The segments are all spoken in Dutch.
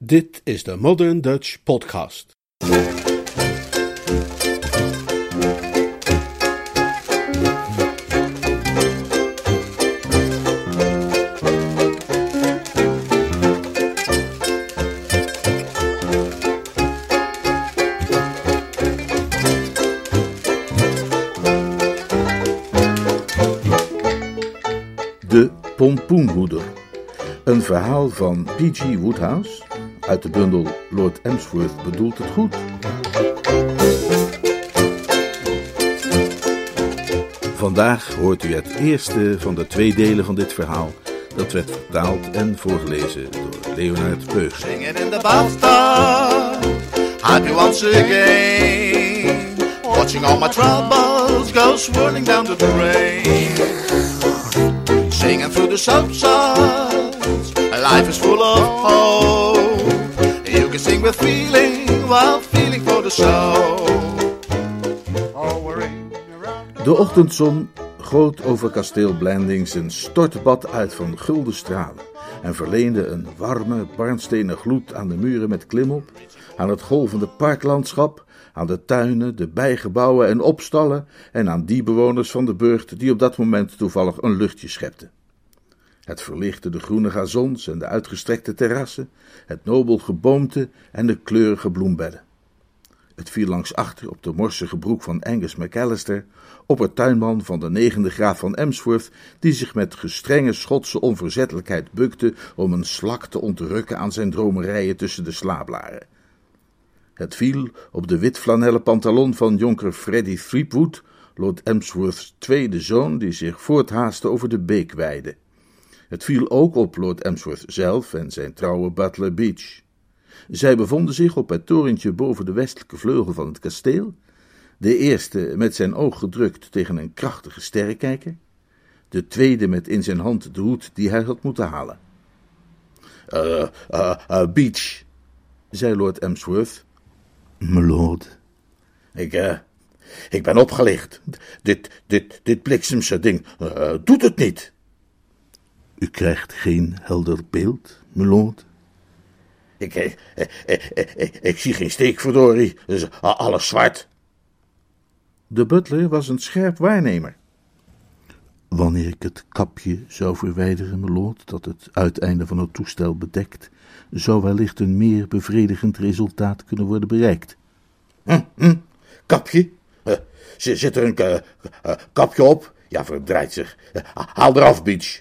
Dit is de Modern Dutch Podcast. De Pompoenhoeder. Een verhaal van P.G. Woodhouse uit de bundel Lord Emsworth bedoelt het goed. Vandaag hoort u het eerste van de twee delen van dit verhaal. Dat werd vertaald en voorgelezen door Leonard Peug. Singing in the bathtub, happy once again. Watching all my troubles go swirling down the drain. Singing through the suds, life is full of hope. With feeling for the show. De ochtendzon goot over kasteel Blandings een stortbad uit van gulden stralen en verleende een warme, barnstenen gloed aan de muren met klimop, aan het golvende parklandschap, aan de tuinen, de bijgebouwen en opstallen en aan die bewoners van de burcht die op dat moment toevallig een luchtje schepten. Het verlichtte de groene gazons en de uitgestrekte terrassen, het nobel geboomte en de kleurige bloembedden. Het viel langs achter op de morsige broek van Angus McAllister, oppertuinman van de negende graad van Emsworth, die zich met gestrenge Schotse onverzettelijkheid bukte om een slak te ontrukken aan zijn dromerijen tussen de slablaren. Het viel op de wit-flanellen pantalon van jonker Freddy Threepwood, Lord Emsworth's tweede zoon, die zich voorthaastte over de beekweide. Het viel ook op Lord Emsworth zelf en zijn trouwe butler Beach. Zij bevonden zich op het torentje boven de westelijke vleugel van het kasteel. De eerste met zijn oog gedrukt tegen een krachtige sterrenkijker. De tweede met in zijn hand de hoed die hij had moeten halen. Eh, eh, eh, Beach, zei Lord Emsworth. Melord. Ik, eh, ik ben opgelicht. Dit, dit, dit bliksemse ding doet het niet. U krijgt geen helder beeld, Melord? Ik, eh, eh, eh, eh, eh, ik zie geen steek, verdorie. Dus alles zwart. De butler was een scherp waarnemer. Wanneer ik het kapje zou verwijderen, melord, dat het uiteinde van het toestel bedekt, zou wellicht een meer bevredigend resultaat kunnen worden bereikt. Hm, hm, kapje? Eh, z- zit er een kapje op? Ja, verdraait zich. Haal eraf, Beach.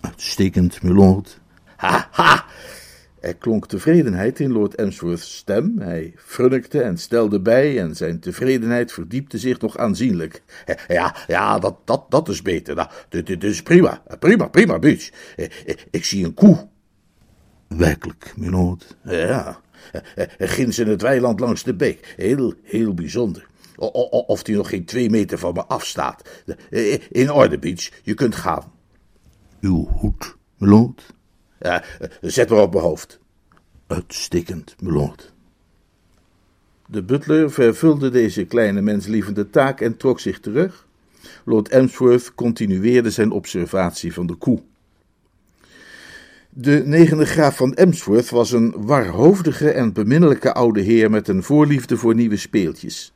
Uitstekend, milord. Ha, ha! Er klonk tevredenheid in Lord Emsworth's stem. Hij frunnikte en stelde bij en zijn tevredenheid verdiepte zich nog aanzienlijk. Ja, ja, dat, dat, dat is beter. Nou, dit, dit is prima. Prima, prima, Beach. Eh, eh, Ik zie een koe. Werkelijk, milord. Ja, ginds in het weiland langs de beek. Heel, heel bijzonder. Of die nog geen twee meter van me afstaat. Eh, In orde, Beach. Je kunt gaan. Uw hoed, milord? Ja, zet maar op mijn hoofd. Uitstekend, milord. De butler vervulde deze kleine menslievende taak en trok zich terug. Lord Emsworth continueerde zijn observatie van de koe. De negende graaf van Emsworth was een warhoofdige en beminnelijke oude heer met een voorliefde voor nieuwe speeltjes.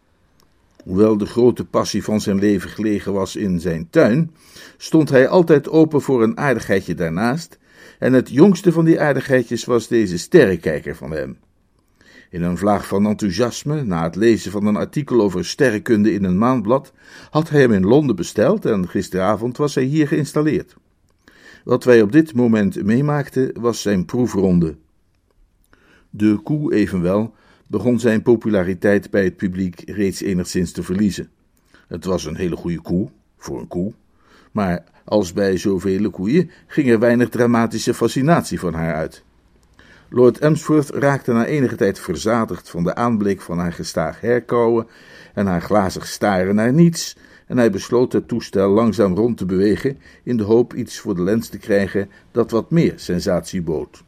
Hoewel de grote passie van zijn leven gelegen was in zijn tuin, stond hij altijd open voor een aardigheidje daarnaast, en het jongste van die aardigheidjes was deze sterrenkijker van hem. In een vlaag van enthousiasme, na het lezen van een artikel over sterrenkunde in een maandblad, had hij hem in Londen besteld en gisteravond was hij hier geïnstalleerd. Wat wij op dit moment meemaakten was zijn proefronde. De koe evenwel begon zijn populariteit bij het publiek reeds enigszins te verliezen. Het was een hele goede koe, voor een koe, maar als bij zoveel koeien ging er weinig dramatische fascinatie van haar uit. Lord Emsworth raakte na enige tijd verzadigd van de aanblik van haar gestaag herkauwen en haar glazig staren naar niets, en hij besloot het toestel langzaam rond te bewegen in de hoop iets voor de lens te krijgen dat wat meer sensatie bood.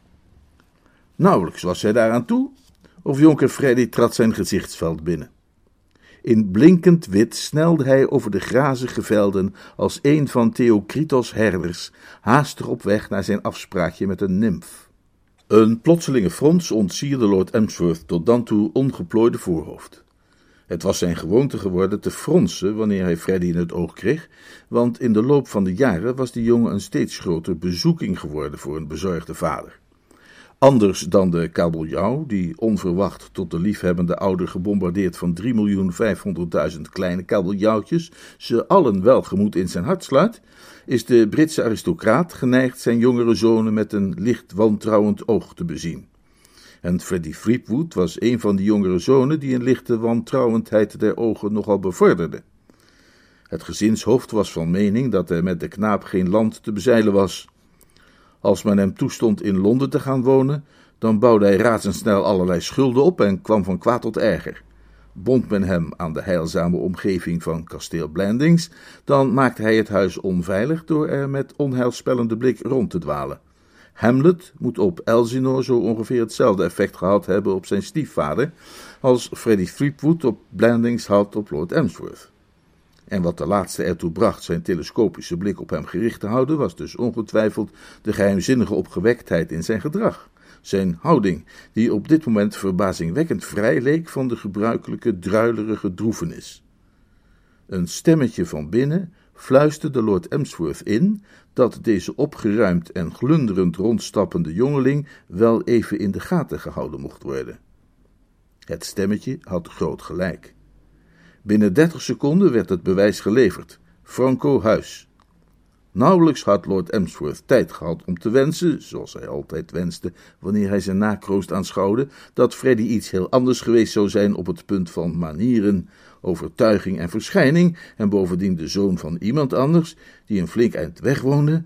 Nauwelijks was hij daaraan toe, of jonker Freddy trad zijn gezichtsveld binnen. In blinkend wit snelde hij over de grazige velden als een van Theocritos herders, haastig op weg naar zijn afspraakje met een nimf. Een plotselinge frons ontsierde Lord Emsworth tot dan toe ongeplooide voorhoofd. Het was zijn gewoonte geworden te fronsen wanneer hij Freddy in het oog kreeg, want in de loop van de jaren was die jongen een steeds groter bezoeking geworden voor een bezorgde vader. Anders dan de kabeljauw, die onverwacht tot de liefhebbende ouder gebombardeerd van 3.500.000 kleine kabeljauwtjes, ze allen welgemoed in zijn hart sluit, is de Britse aristocraat geneigd zijn jongere zonen met een licht wantrouwend oog te bezien. En Freddie Fleetwood was een van die jongere zonen die een lichte wantrouwendheid der ogen nogal bevorderde. Het gezinshoofd was van mening dat er met de knaap geen land te bezeilen was. Als men hem toestond in Londen te gaan wonen, dan bouwde hij razendsnel allerlei schulden op en kwam van kwaad tot erger. Bond men hem aan de heilzame omgeving van kasteel Blandings, dan maakte hij het huis onveilig door er met onheilspellende blik rond te dwalen. Hamlet moet op Elsinore zo ongeveer hetzelfde effect gehad hebben op zijn stiefvader als Freddie Threepwood op Blandings had op Lord Emsworth. En wat de laatste ertoe bracht zijn telescopische blik op hem gericht te houden, was dus ongetwijfeld de geheimzinnige opgewektheid in zijn gedrag. Zijn houding, die op dit moment verbazingwekkend vrij leek van de gebruikelijke druilerige droefenis. Een stemmetje van binnen fluisterde Lord Emsworth in dat deze opgeruimd en glunderend rondstappende jongeling wel even in de gaten gehouden mocht worden. Het stemmetje had groot gelijk. Binnen dertig seconden werd het bewijs geleverd. Franco huis. Nauwelijks had Lord Emsworth tijd gehad om te wensen, zoals hij altijd wenste wanneer hij zijn nakroost aanschouwde, dat Freddy iets heel anders geweest zou zijn op het punt van manieren, overtuiging en verschijning, en bovendien de zoon van iemand anders, die een flink eind weg woonde,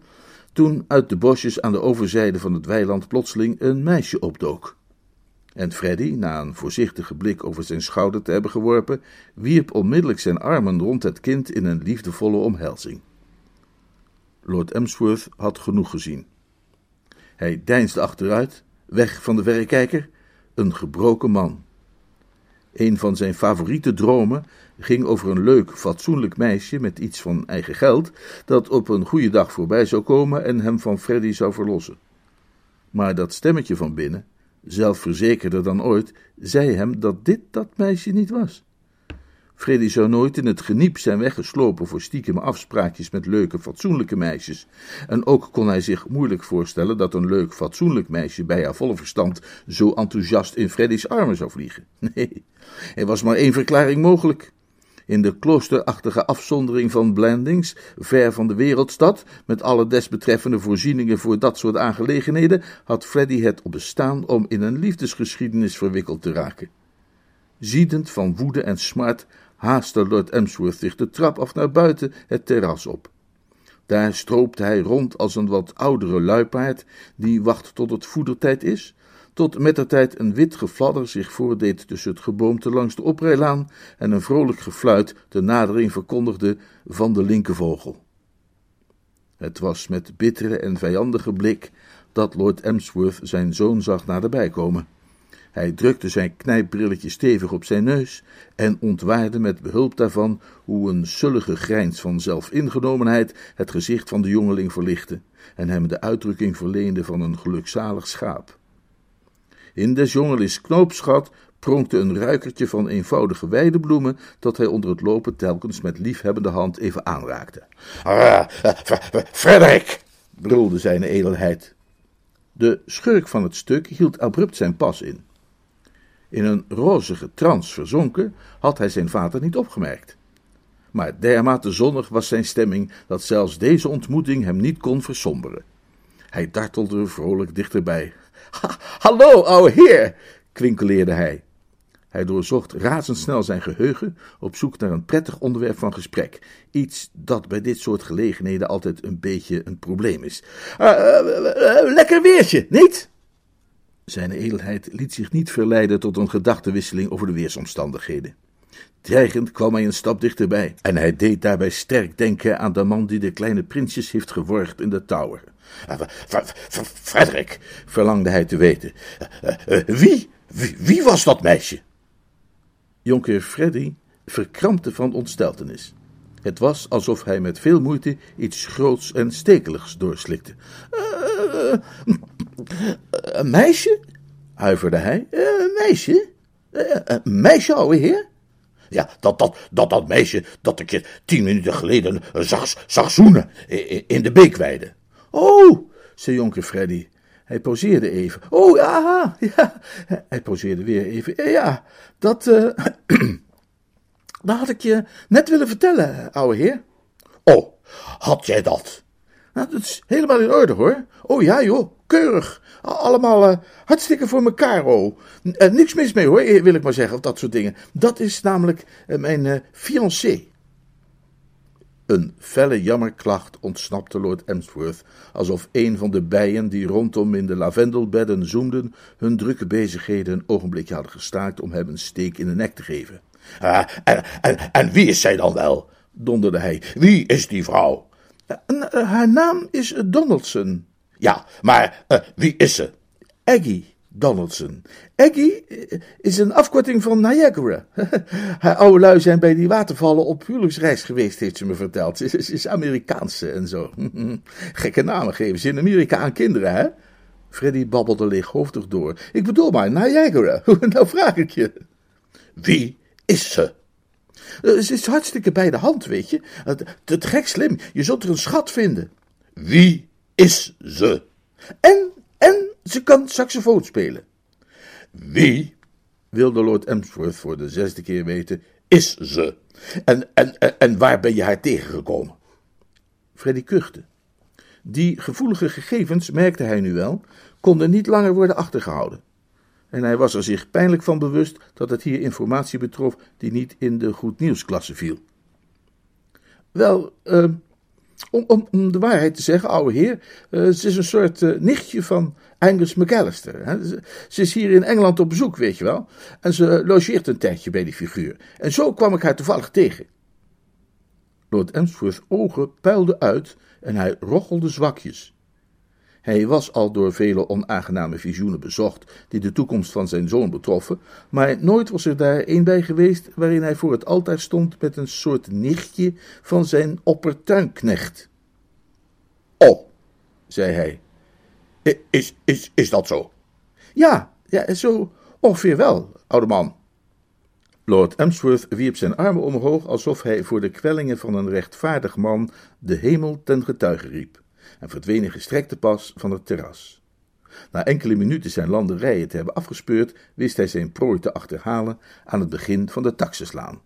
toen uit de bosjes aan de overzijde van het weiland plotseling een meisje opdook. En Freddy, na een voorzichtige blik over zijn schouder te hebben geworpen, wierp onmiddellijk zijn armen rond het kind in een liefdevolle omhelzing. Lord Emsworth had genoeg gezien. Hij deinsde achteruit, weg van de verrekijker, een gebroken man. Een van zijn favoriete dromen ging over een leuk, fatsoenlijk meisje met iets van eigen geld, dat op een goede dag voorbij zou komen en hem van Freddy zou verlossen. Maar dat stemmetje van binnen, zelfverzekerder dan ooit, zei hem dat dit dat meisje niet was. Freddy zou nooit in het geniep zijn weggeslopen voor stiekeme afspraakjes met leuke, fatsoenlijke meisjes. En ook kon hij zich moeilijk voorstellen dat een leuk, fatsoenlijk meisje bij haar volle verstand zo enthousiast in Freddy's armen zou vliegen. Nee, er was maar één verklaring mogelijk. In de kloosterachtige afzondering van Blandings, ver van de wereldstad, met alle desbetreffende voorzieningen voor dat soort aangelegenheden, had Freddy het op bestaan om in een liefdesgeschiedenis verwikkeld te raken. Ziedend van woede en smart haastte Lord Emsworth zich de trap af naar buiten het terras op. Daar stroopte hij rond als een wat oudere luipaard, die wacht tot het voedertijd is, tot met de tijd een wit gefladder zich voordeed tussen het geboomte langs de oprijlaan en een vrolijk gefluit de nadering verkondigde van de linkervogel. Het was met bittere en vijandige blik dat Lord Emsworth zijn zoon zag naderbij komen. Hij drukte zijn knijpbrilletje stevig op zijn neus en ontwaarde met behulp daarvan hoe een sullige grijns van zelfingenomenheid het gezicht van de jongeling verlichtte en hem de uitdrukking verleende van een gelukzalig schaap. In des jongelings knoopsgat pronkte een ruikertje van eenvoudige weidebloemen dat hij onder het lopen telkens met liefhebbende hand even aanraakte. Uh, Frederik! brulde zijn edelheid. De schurk van het stuk hield abrupt zijn pas in. In een rozige trance verzonken, had hij zijn vader niet opgemerkt. Maar dermate zonnig was zijn stemming dat zelfs deze ontmoeting hem niet kon versomberen. Hij dartelde vrolijk dichterbij. Ha, hallo, ouwe heer, kwinkeleerde hij. Hij doorzocht razendsnel zijn geheugen op zoek naar een prettig onderwerp van gesprek. Iets dat bij dit soort gelegenheden altijd een beetje een probleem is. Uh, uh, lekker weertje, niet? Zijn edelheid liet zich niet verleiden tot een gedachtenwisseling over de weersomstandigheden. Dreigend kwam hij een stap dichterbij, en hij deed daarbij sterk denken aan de man die de kleine prinsjes heeft geworgd in de tower. Frederik, verlangde hij te weten, wie, wie, wie was dat meisje? Jonker Freddy verkrampte van ontsteltenis. Het was alsof hij met veel moeite iets groots en stekeligs doorslikte. Eh, een meisje? huiverde hij. Eh, Een meisje? Eh, Een meisje, ouwe heer? Ja, dat, dat, dat, dat meisje dat ik je tien minuten geleden zag, zag zoenen in de beekweide. Oh, zei jonker Freddy. Hij poseerde even. Oh, ja, ja. Hij poseerde weer even. Ja, Ja, dat, eh dat had ik je net willen vertellen, ouwe heer. Oh, had jij dat? Nou, dat is helemaal in orde, hoor. Oh ja, joh, keurig. Allemaal eh, hartstikke voor elkaar, oh. Eh, niks mis mee, hoor, eh, wil ik maar zeggen, of dat soort dingen. Dat is namelijk eh, mijn eh fiancé. Een felle jammerklacht ontsnapte Lord Emsworth, alsof een van de bijen die rondom in de lavendelbedden zoemden, hun drukke bezigheden een ogenblikje hadden gestaakt om hem een steek in de nek te geven. Ah, en, en, en wie is zij dan wel? Donderde hij. Wie is die vrouw? Eh, eh, haar naam is eh, Donaldson. Ja, maar wie is ze? Aggie Donaldson. Aggie eh, is een afkorting van Niagara. Haar oude lui zijn bij die watervallen op huwelijksreis geweest, heeft ze me verteld. Ze is, Amerikaanse en zo. Gekke namen geven ze in Amerika aan kinderen, hè? Freddy babbelde leeghoofdig door. Ik bedoel maar, Niagara. nou vraag ik je. Wie is ze? Eh, Ze is hartstikke bij de hand, weet je. Het, het gek slim, je zult er een schat vinden. Wie is ze? En ze kan saxofoon spelen. Wie Wilde Lord Emsworth voor de zesde keer weten. is ze? En, en, en, en waar ben je haar tegengekomen? Freddy kuchte. Die gevoelige gegevens, merkte hij nu wel, konden niet langer worden achtergehouden. En hij was er zich pijnlijk van bewust dat het hier informatie betrof die niet in de goed nieuwsklasse viel. Wel, eh, om, om, de waarheid te zeggen, ouwe heer, eh, ze is een soort eh, nichtje van Angus McAllister. Ze is hier in Engeland op bezoek, weet je wel. En ze logeert een tijdje bij die figuur. En zo kwam ik haar toevallig tegen. Lord Emsworth's ogen puilden uit en hij rochelde zwakjes. Hij was al door vele onaangename visioenen bezocht die de toekomst van zijn zoon betroffen, maar nooit was er daar een bij geweest waarin hij voor het altaar stond met een soort nichtje van zijn oppertuinknecht. Oh, zei hij. Is, is, is dat zo? Ja, ja, zo ongeveer wel, oude man. Lord Emsworth wierp zijn armen omhoog alsof hij voor de kwellingen van een rechtvaardig man de hemel ten getuige riep en verdween in gestrekte pas van het terras. Na enkele minuten zijn landerijen te hebben afgespeurd, wist hij zijn prooi te achterhalen aan het begin van de taxislaan.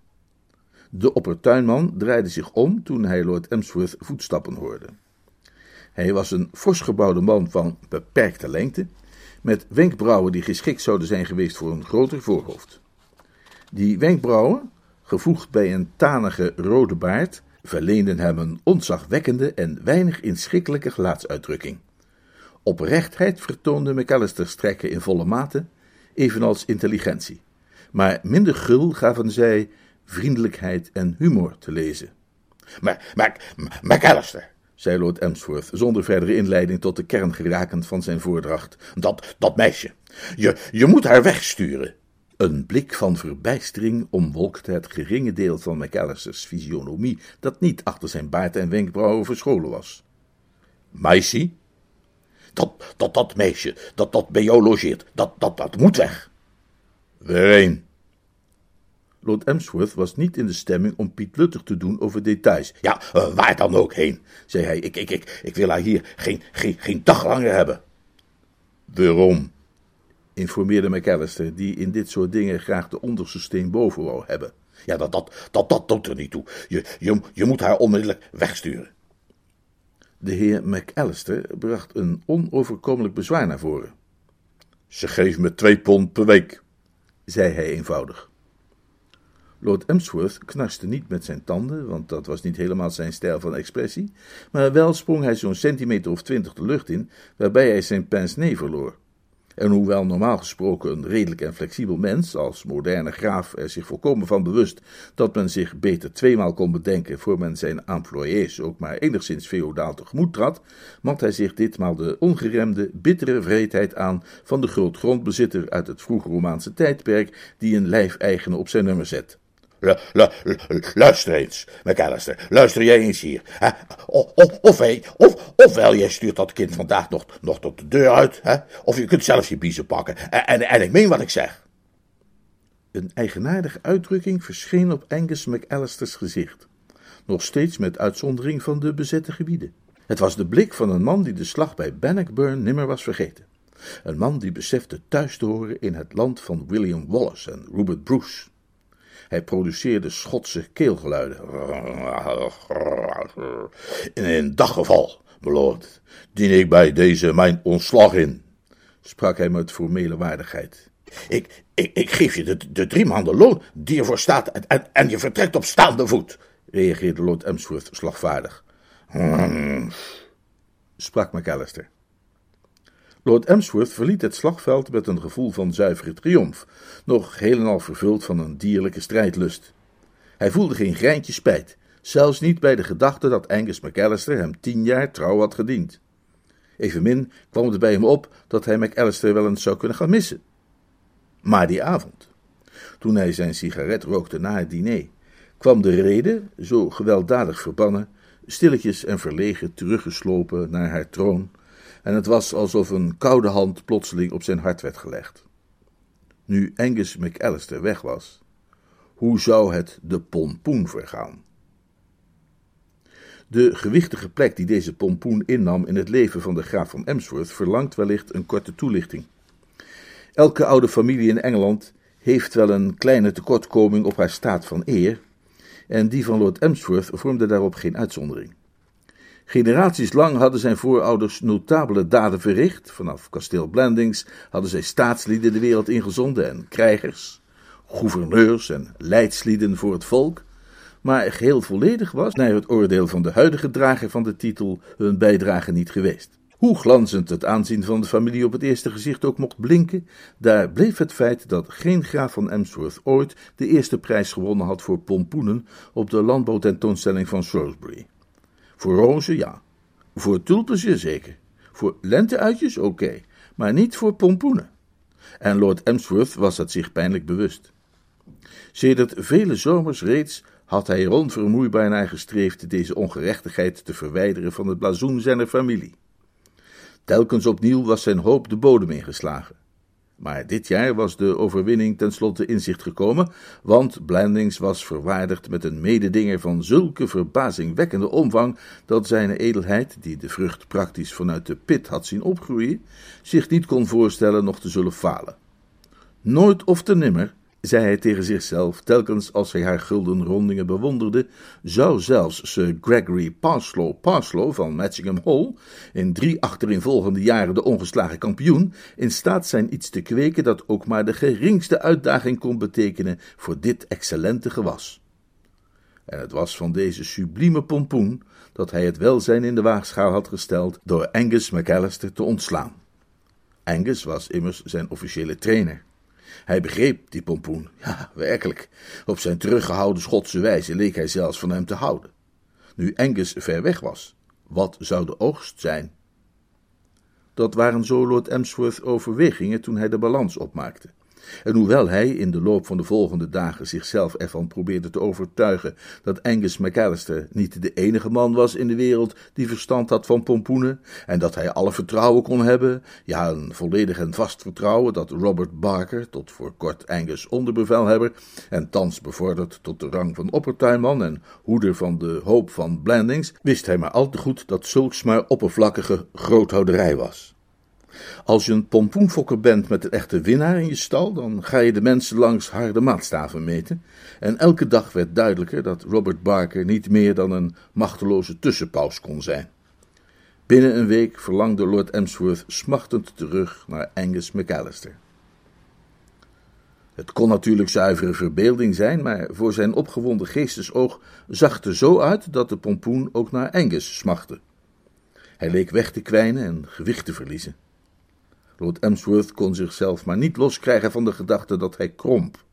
De oppertuinman draaide zich om toen hij Lord Emsworth voetstappen hoorde. Hij was een fors gebouwde man van beperkte lengte, met wenkbrauwen die geschikt zouden zijn geweest voor een groter voorhoofd. Die wenkbrauwen, gevoegd bij een tanige rode baard, verleenden hem een ontzagwekkende en weinig inschikkelijke gelaatsuitdrukking. Oprechtheid vertoonde McAllister's trekken in volle mate, evenals intelligentie. Maar minder gul gaven zij vriendelijkheid en humor te lezen. Maar, maar, McAllister, zei Lord Emsworth, zonder verdere inleiding tot de kern gerakend van zijn voordracht. dat, dat meisje. Je, je moet haar wegsturen. Een blik van verbijstering omwolkte het geringe deel van McAllister's fysionomie dat niet achter zijn baard en wenkbrauwen verscholen was. Meisje? Dat, dat, dat meisje, dat, dat bij jou logeert, dat, dat, dat moet weg. Waarheen? Lord Emsworth was niet in de stemming om Piet Luttig te doen over details. Ja, eh, waar dan ook heen, zei hij. Ik, ik, ik, ik wil haar hier geen, geen, geen dag langer hebben. Waarom? informeerde McAllister, die in dit soort dingen graag de onderste steen boven wou hebben. Ja, dat, dat, dat, dat doet er niet toe. Je, je, je moet haar onmiddellijk wegsturen. De heer McAllister bracht een onoverkomelijk bezwaar naar voren. Ze geeft me twee pond per week. zei hij eenvoudig. Lord Emsworth knarste niet met zijn tanden, want dat was niet helemaal zijn stijl van expressie, maar wel sprong hij zo'n centimeter of twintig de lucht in, waarbij hij zijn pince-nez verloor. En hoewel normaal gesproken een redelijk en flexibel mens, als moderne graaf er zich volkomen van bewust dat men zich beter tweemaal kon bedenken voor men zijn employés ook maar enigszins feodaal tegemoet trad, mat hij zich ditmaal de ongeremde, bittere vreedheid aan van de grootgrondbezitter uit het vroege Romaanse tijdperk die een lijfeigene op zijn nummer zet. Luister eens, McAllister, luister jij eens hier. Hè? Of, of, of, ofwel jij stuurt dat kind vandaag nog, nog tot de deur uit, hè? of je kunt zelf je biezen pakken. En, en, ik meen wat ik zeg. Een eigenaardige uitdrukking verscheen op Angus McAllisters gezicht, nog steeds met uitzondering van de bezette gebieden. Het was de blik van een man die de slag bij Bannockburn nimmer was vergeten. Een man die besefte thuis te horen in het land van William Wallace en Rupert Bruce. Hij produceerde Schotse keelgeluiden. In een daggeval, lord, dien ik bij deze mijn ontslag in, sprak hij met formele waardigheid. Ik, ik, ik geef je de, de drie maanden loon die ervoor staat en, en, en je vertrekt op staande voet, reageerde Lord Emsworth slagvaardig. Hmm, sprak McAllister. Lord Emsworth verliet het slagveld met een gevoel van zuivere triomf, nog helemaal vervuld van een dierlijke strijdlust. Hij voelde geen greintje spijt, zelfs niet bij de gedachte dat Angus McAllister hem tien jaar trouw had gediend. Evenmin kwam het bij hem op dat hij McAllister wel eens zou kunnen gaan missen. Maar die avond, toen hij zijn sigaret rookte na het diner, kwam de rede, zo gewelddadig verbannen, stilletjes en verlegen teruggeslopen naar haar troon, en het was alsof een koude hand plotseling op zijn hart werd gelegd. Nu Angus McAllister weg was, hoe zou het de pompoen vergaan? De gewichtige plek die deze pompoen innam in het leven van de graaf van Emsworth verlangt wellicht een korte toelichting. Elke oude familie in Engeland heeft wel een kleine tekortkoming op haar staat van eer, en die van Lord Emsworth vormde daarop geen uitzondering. Generaties lang hadden zijn voorouders notabele daden verricht. Vanaf kasteel Blandings hadden zij staatslieden de wereld ingezonden en krijgers, gouverneurs en leidslieden voor het volk. Maar geheel volledig was, naar het oordeel van de huidige drager van de titel, hun bijdrage niet geweest. Hoe glanzend het aanzien van de familie op het eerste gezicht ook mocht blinken, daar bleef het feit dat geen graaf van Emsworth ooit de eerste prijs gewonnen had voor pompoenen op de landbouwtentoonstelling van Shrewsbury. Voor rozen, ja. Voor tulpen, zeker. Voor lenteuitjes, oké. Maar niet voor pompoenen. En Lord Emsworth was het zich pijnlijk bewust. Sedert vele zomers reeds had hij er onvermoeibaar naar gestreefd deze ongerechtigheid te verwijderen van het blazoen zijner familie. Telkens opnieuw was zijn hoop de bodem ingeslagen. Maar dit jaar was de overwinning tenslotte in zicht gekomen, want Blandings was verwaardigd met een mededinger van zulke verbazingwekkende omvang dat zijn edelheid, die de vrucht praktisch vanuit de pit had zien opgroeien, zich niet kon voorstellen nog te zullen falen. Nooit of te nimmer zei hij tegen zichzelf, telkens als hij haar gulden rondingen bewonderde, zou zelfs Sir Gregory Parslow Parslow van Matchingham Hall, in drie achtereenvolgende jaren de ongeslagen kampioen, in staat zijn iets te kweken dat ook maar de geringste uitdaging kon betekenen voor dit excellente gewas. En het was van deze sublieme pompoen dat hij het welzijn in de waagschaal had gesteld door Angus McAllister te ontslaan. Angus was immers zijn officiële trainer. Hij begreep die pompoen, ja, werkelijk. Op zijn teruggehouden Schotse wijze leek hij zelfs van hem te houden. Nu Angus ver weg was, wat zou de oogst zijn? Dat waren zo Lord Emsworth overwegingen toen hij de balans opmaakte. En hoewel hij in de loop van de volgende dagen zichzelf ervan probeerde te overtuigen dat Angus McAllister niet de enige man was in de wereld die verstand had van pompoenen, en dat hij alle vertrouwen kon hebben, ja, een volledig en vast vertrouwen dat Robert Barker, tot voor kort Angus onderbevelhebber, en thans bevorderd tot de rang van oppertuinman en hoeder van de hoop van Blandings, wist hij maar al te goed dat zulks maar oppervlakkige groothouderij was. Als je een pompoenfokker bent met een echte winnaar in je stal, dan ga je de mensen langs harde maatstaven meten. En elke dag werd duidelijker dat Robert Barker niet meer dan een machteloze tussenpaus kon zijn. Binnen een week verlangde Lord Emsworth smachtend terug naar Angus McAllister. Het kon natuurlijk zuivere verbeelding zijn, maar voor zijn opgewonden geestesoog zag het er zo uit dat de pompoen ook naar Angus smachtte. Hij leek weg te kwijnen en gewicht te verliezen. Lord Emsworth kon zichzelf maar niet loskrijgen van de gedachte dat hij kromp.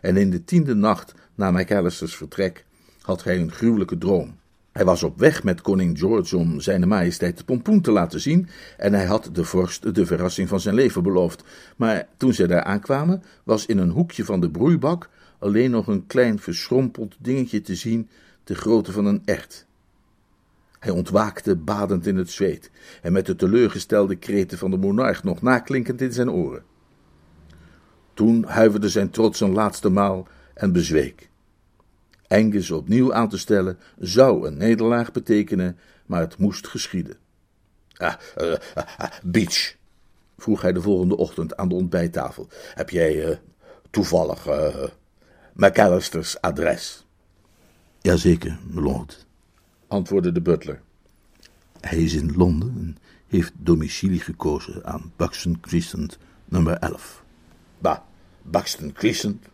En in de tiende nacht na McAllisters vertrek had hij een gruwelijke droom. Hij was op weg met koning George om zijn majesteit de pompoen te laten zien en hij had de vorst de verrassing van zijn leven beloofd. Maar toen zij daar aankwamen, was in een hoekje van de broeibak alleen nog een klein verschrompeld dingetje te zien, de grootte van een ert. Hij ontwaakte badend in het zweet en met de teleurgestelde kreten van de monarch nog naklinkend in zijn oren. Toen huiverde zijn trots een laatste maal en bezweek. Angus opnieuw aan te stellen zou een nederlaag betekenen, maar het moest geschieden. Ah, uh, uh, Beach, vroeg hij de volgende ochtend aan de ontbijttafel. Heb jij uh, toevallig McAllister's adres? Jazeker, lord, antwoordde de butler. Hij is in Londen en heeft domicilie gekozen aan Buxton Crescent nummer 11. Bah, Buxton Crescent?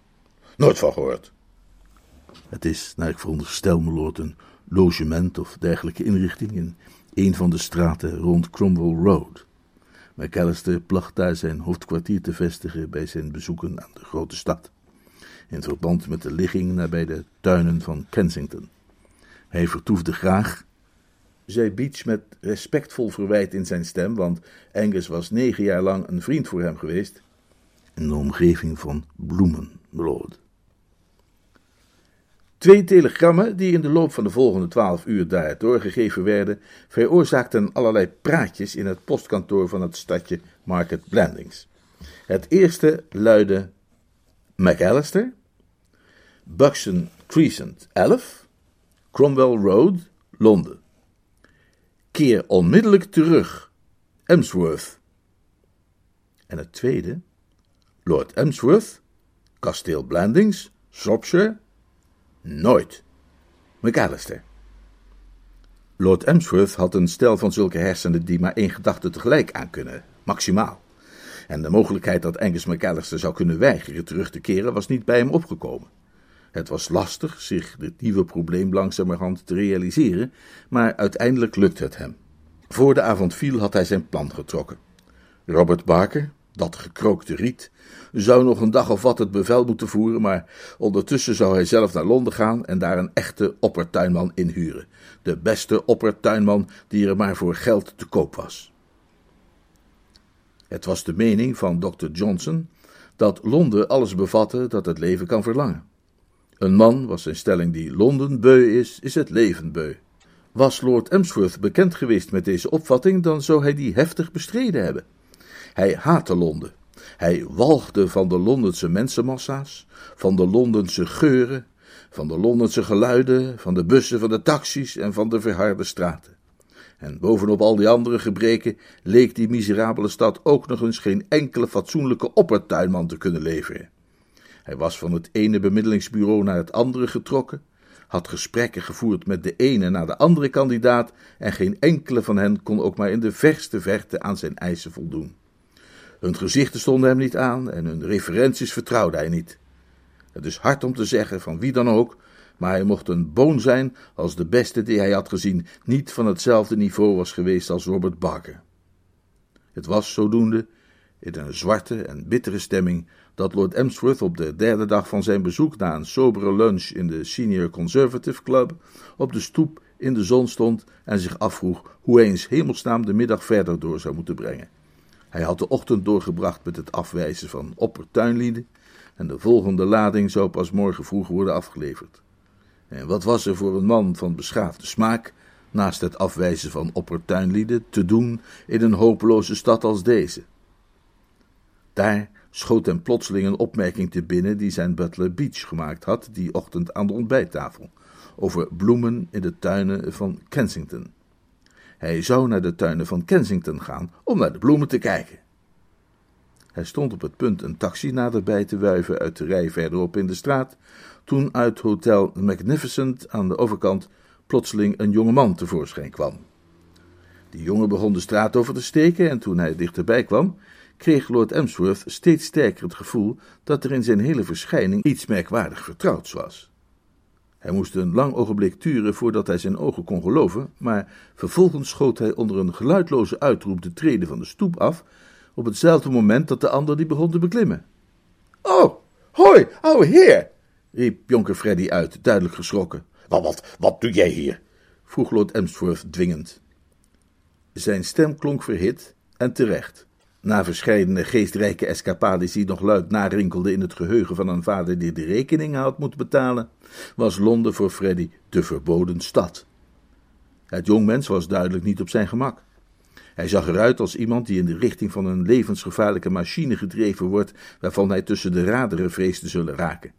Nooit van gehoord. Het is, naar ik veronderstel, lord, een logement of dergelijke inrichting in een van de straten rond Cromwell Road. McAllister placht daar zijn hoofdkwartier te vestigen bij zijn bezoeken aan de grote stad, in verband met de ligging nabij de tuinen van Kensington. Hij vertoefde graag, zei Beach met respectvol verwijt in zijn stem, want Angus was negen jaar lang een vriend voor hem geweest, in de omgeving van bloemen. Twee telegrammen, die in de loop van de volgende twaalf uur daar doorgegeven werden, veroorzaakten allerlei praatjes in het postkantoor van het stadje Market Blandings. Het eerste luidde McAllister, Buxton Crescent 11, Cromwell Road, Londen. Keer onmiddellijk terug, Emsworth. En het tweede, Lord Emsworth, Kasteel Blandings, Shropshire, Nooit. McAllister. Lord Emsworth had een stel van zulke hersenen die maar één gedachte tegelijk aan kunnen, maximaal. En de mogelijkheid dat Angus McAllister zou kunnen weigeren terug te keren was niet bij hem opgekomen. Het was lastig zich dit nieuwe probleem langzamerhand te realiseren, maar uiteindelijk lukte het hem. Voor de avond viel had hij zijn plan getrokken. Robert Barker, dat gekrookte riet, zou nog een dag of wat het bevel moeten voeren, maar ondertussen zou hij zelf naar Londen gaan en daar een echte oppertuinman inhuren. De beste oppertuinman die er maar voor geld te koop was. Het was de mening van Dr. Johnson dat Londen alles bevatte dat het leven kan verlangen. Een man, was zijn stelling, die Londen beu is, is het leven beu. Was Lord Emsworth bekend geweest met deze opvatting, dan zou hij die heftig bestreden hebben. Hij haatte Londen. Hij walgde van de Londense mensenmassa's, van de Londense geuren, van de Londense geluiden, van de bussen, van de taxis en van de verharde straten. En bovenop al die andere gebreken leek die miserabele stad ook nog eens geen enkele fatsoenlijke oppertuinman te kunnen leveren. Hij was van het ene bemiddelingsbureau naar het andere getrokken, had gesprekken gevoerd met de ene na de andere kandidaat en geen enkele van hen kon ook maar in de verste verte aan zijn eisen voldoen. Hun gezichten stonden hem niet aan en hun referenties vertrouwde hij niet. Het is hard om te zeggen van wie dan ook, maar hij mocht een boon zijn als de beste die hij had gezien niet van hetzelfde niveau was geweest als Robert Barker. Het was zodoende, in een zwarte en bittere stemming, dat Lord Emsworth op de derde dag van zijn bezoek na een sobere lunch in de Senior Conservative Club op de stoep in de zon stond en zich afvroeg hoe hij eens hemelsnaam de middag verder door zou moeten brengen. Hij had de ochtend doorgebracht met het afwijzen van oppertuinlieden en de volgende lading zou pas morgen vroeg worden afgeleverd. En wat was er voor een man van beschaafde smaak, naast het afwijzen van oppertuinlieden, te doen in een hopeloze stad als deze? Daar schoot hem plotseling een opmerking te binnen die zijn butler Beach gemaakt had die ochtend aan de ontbijttafel, over bloemen in de tuinen van Kensington. Hij zou naar de tuinen van Kensington gaan om naar de bloemen te kijken. Hij stond op het punt een taxi naderbij te wuiven uit de rij verderop in de straat, toen uit Hotel Magnificent aan de overkant plotseling een jonge man tevoorschijn kwam. Die jongen begon de straat over te steken en toen hij dichterbij kwam, kreeg Lord Emsworth steeds sterker het gevoel dat er in zijn hele verschijning iets merkwaardig vertrouwds was. Hij moest een lang ogenblik turen voordat hij zijn ogen kon geloven, maar vervolgens schoot hij onder een geluidloze uitroep de treden van de stoep af, op hetzelfde moment dat de ander die begon te beklimmen. Oh, hoi, ouwe heer, riep jonker Freddy uit, duidelijk geschrokken. Wat, wat, wat doe jij hier? vroeg Lord Emsworth dwingend. Zijn stem klonk verhit en terecht. Na verscheidene geestrijke escapades die nog luid narinkelden in het geheugen van een vader die de rekeningen had moeten betalen, was Londen voor Freddy de verboden stad. Het jongmens was duidelijk niet op zijn gemak. Hij zag eruit als iemand die in de richting van een levensgevaarlijke machine gedreven wordt, waarvan hij tussen de raderen vreest te zullen raken.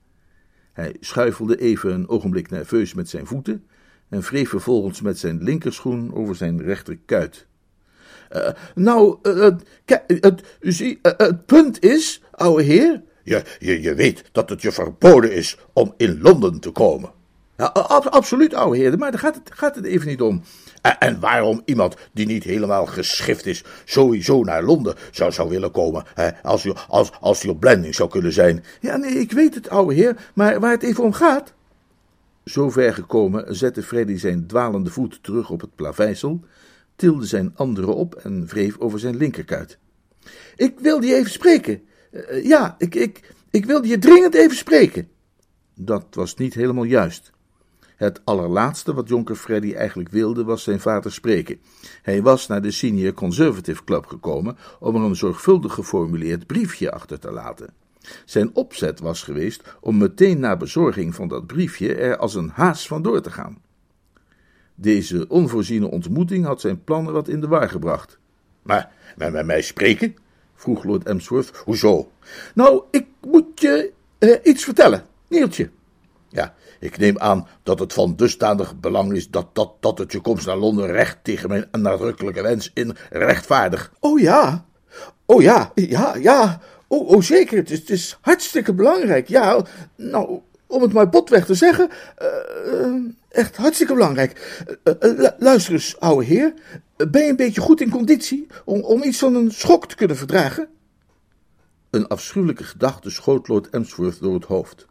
Hij schuifelde even een ogenblik nerveus met zijn voeten en wreef vervolgens met zijn linkerschoen over zijn rechterkuit. Uh, nou, uh, het, zie, uh, het punt is, ouwe heer. Je, je, je weet dat het je verboden is om in Londen te komen. Ja, absoluut, ouwe heer, maar daar gaat het, gaat het even niet om. En, waarom iemand die niet helemaal geschift is, sowieso naar Londen zou, zou willen komen, hè, als, hij, als, als op blending zou kunnen zijn. Ja, nee, ik weet het, ouwe heer, maar waar het even om gaat. Zover gekomen zette Freddy zijn dwalende voet terug op het plaveisel, tilde zijn andere op en wreef over zijn linkerkuit. Ik wilde je even spreken. Uh, ja, ik, ik, ik wilde je dringend even spreken. Dat was niet helemaal juist. Het allerlaatste wat jonker Freddy eigenlijk wilde was zijn vader spreken. Hij was naar de Senior Conservative Club gekomen om er een zorgvuldig geformuleerd briefje achter te laten. Zijn opzet was geweest om meteen na bezorging van dat briefje er als een haas vandoor te gaan. Deze onvoorziene ontmoeting had zijn plannen wat in de war gebracht. Maar met mij spreken? vroeg Lord Emsworth. Hoezo? Nou, ik moet je uh, iets vertellen, Nieltje. Ja, ik neem aan dat het van dusdanig belang is dat, dat, dat het je komst naar Londen recht tegen mijn nadrukkelijke wens in rechtvaardig. Oh ja, oh ja, ja, ja, oh, oh zeker, het is, het is hartstikke belangrijk. Ja, nou, om het maar botweg te zeggen, uh, echt hartstikke belangrijk. Uh, luister eens, ouwe heer, ben je een beetje goed in conditie om, om iets van een schok te kunnen verdragen? Een afschuwelijke gedachte schoot Lord Emsworth door het hoofd.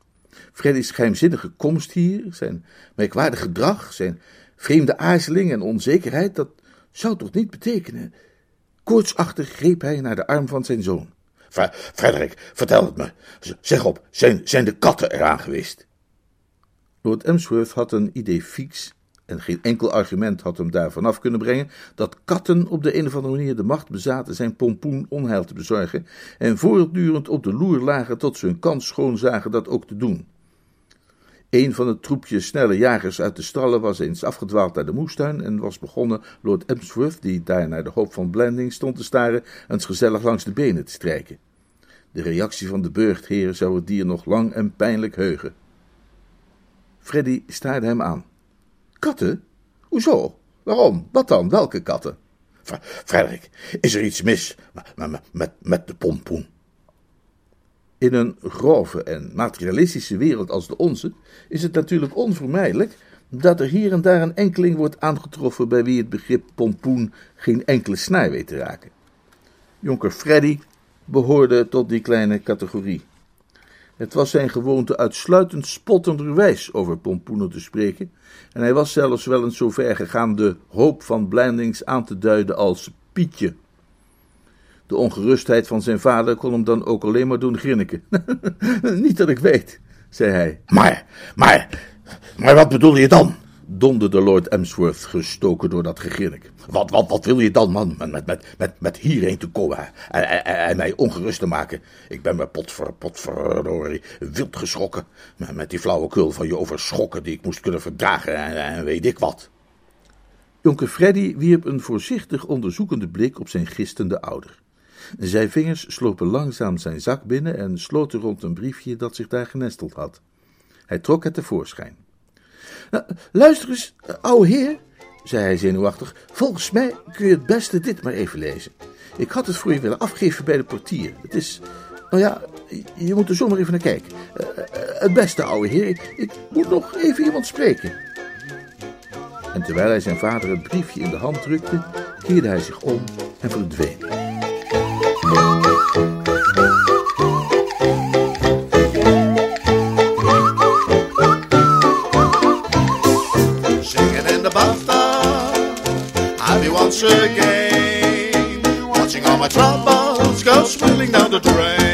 Freddy's geheimzinnige komst hier, zijn merkwaardig gedrag, zijn vreemde aarzeling en onzekerheid, dat zou toch niet betekenen. Koortsachtig greep hij naar de arm van zijn zoon. Frederik, vertel het me. Zeg op, zijn, zijn de katten eraan geweest? Lord Emsworth had een idee fix, en geen enkel argument had hem daarvan af kunnen brengen, dat katten op de een of andere manier de macht bezaten zijn pompoen onheil te bezorgen, en voortdurend op de loer lagen tot ze hun kans schoon zagen dat ook te doen. Een van het troepje snelle jagers uit de stallen was eens afgedwaald naar de moestuin en was begonnen Lord Emsworth, die daar naar de hoop van Blending stond te staren, eens gezellig langs de benen te strijken. De reactie van de burchtheer zou het dier nog lang en pijnlijk heugen. Freddy staarde hem aan. Katten? Hoezo? Waarom? Wat dan? Welke katten? Frederik, is er iets mis met, met, met de pompoen? In een grove en materialistische wereld als de onze is het natuurlijk onvermijdelijk dat er hier en daar een enkeling wordt aangetroffen bij wie het begrip pompoen geen enkele snaar weet te raken. Jonker Freddy behoorde tot die kleine categorie. Het was zijn gewoonte uitsluitend spottenderwijs over pompoenen te spreken, en hij was zelfs wel eens zo ver gegaan de hoop van Blandings aan te duiden als Pietje. De ongerustheid van zijn vader kon hem dan ook alleen maar doen grinniken. Niet dat ik weet, zei hij. Maar, maar, maar wat bedoel je dan? donderde Lord Emsworth, gestoken door dat gegrinnik. Wat, wat, wat wil je dan, man, met, met, met, met hierheen te komen en, en, en mij ongerust te maken? Ik ben me potver, potverdorie wild geschrokken met, die flauwekul van je over schokken die ik moest kunnen verdragen en, en weet ik wat. Jonker Freddy wierp een voorzichtig onderzoekende blik op zijn gistende ouder. Zijn vingers slopen langzaam zijn zak binnen en sloten rond een briefje dat zich daar genesteld had. Hij trok het tevoorschijn. Nou, luister eens, ouwe heer, zei hij zenuwachtig. Volgens mij kun je het beste dit maar even lezen. Ik had het voor je willen afgeven bij de portier. Het is, nou ja, je moet er zomaar even naar kijken. Uh, het beste, ouwe heer, ik, ik moet nog even iemand spreken. En terwijl hij zijn vader het briefje in de hand drukte, keerde hij zich om en verdween. Once again. Watching all my troubles go swirling down the drain.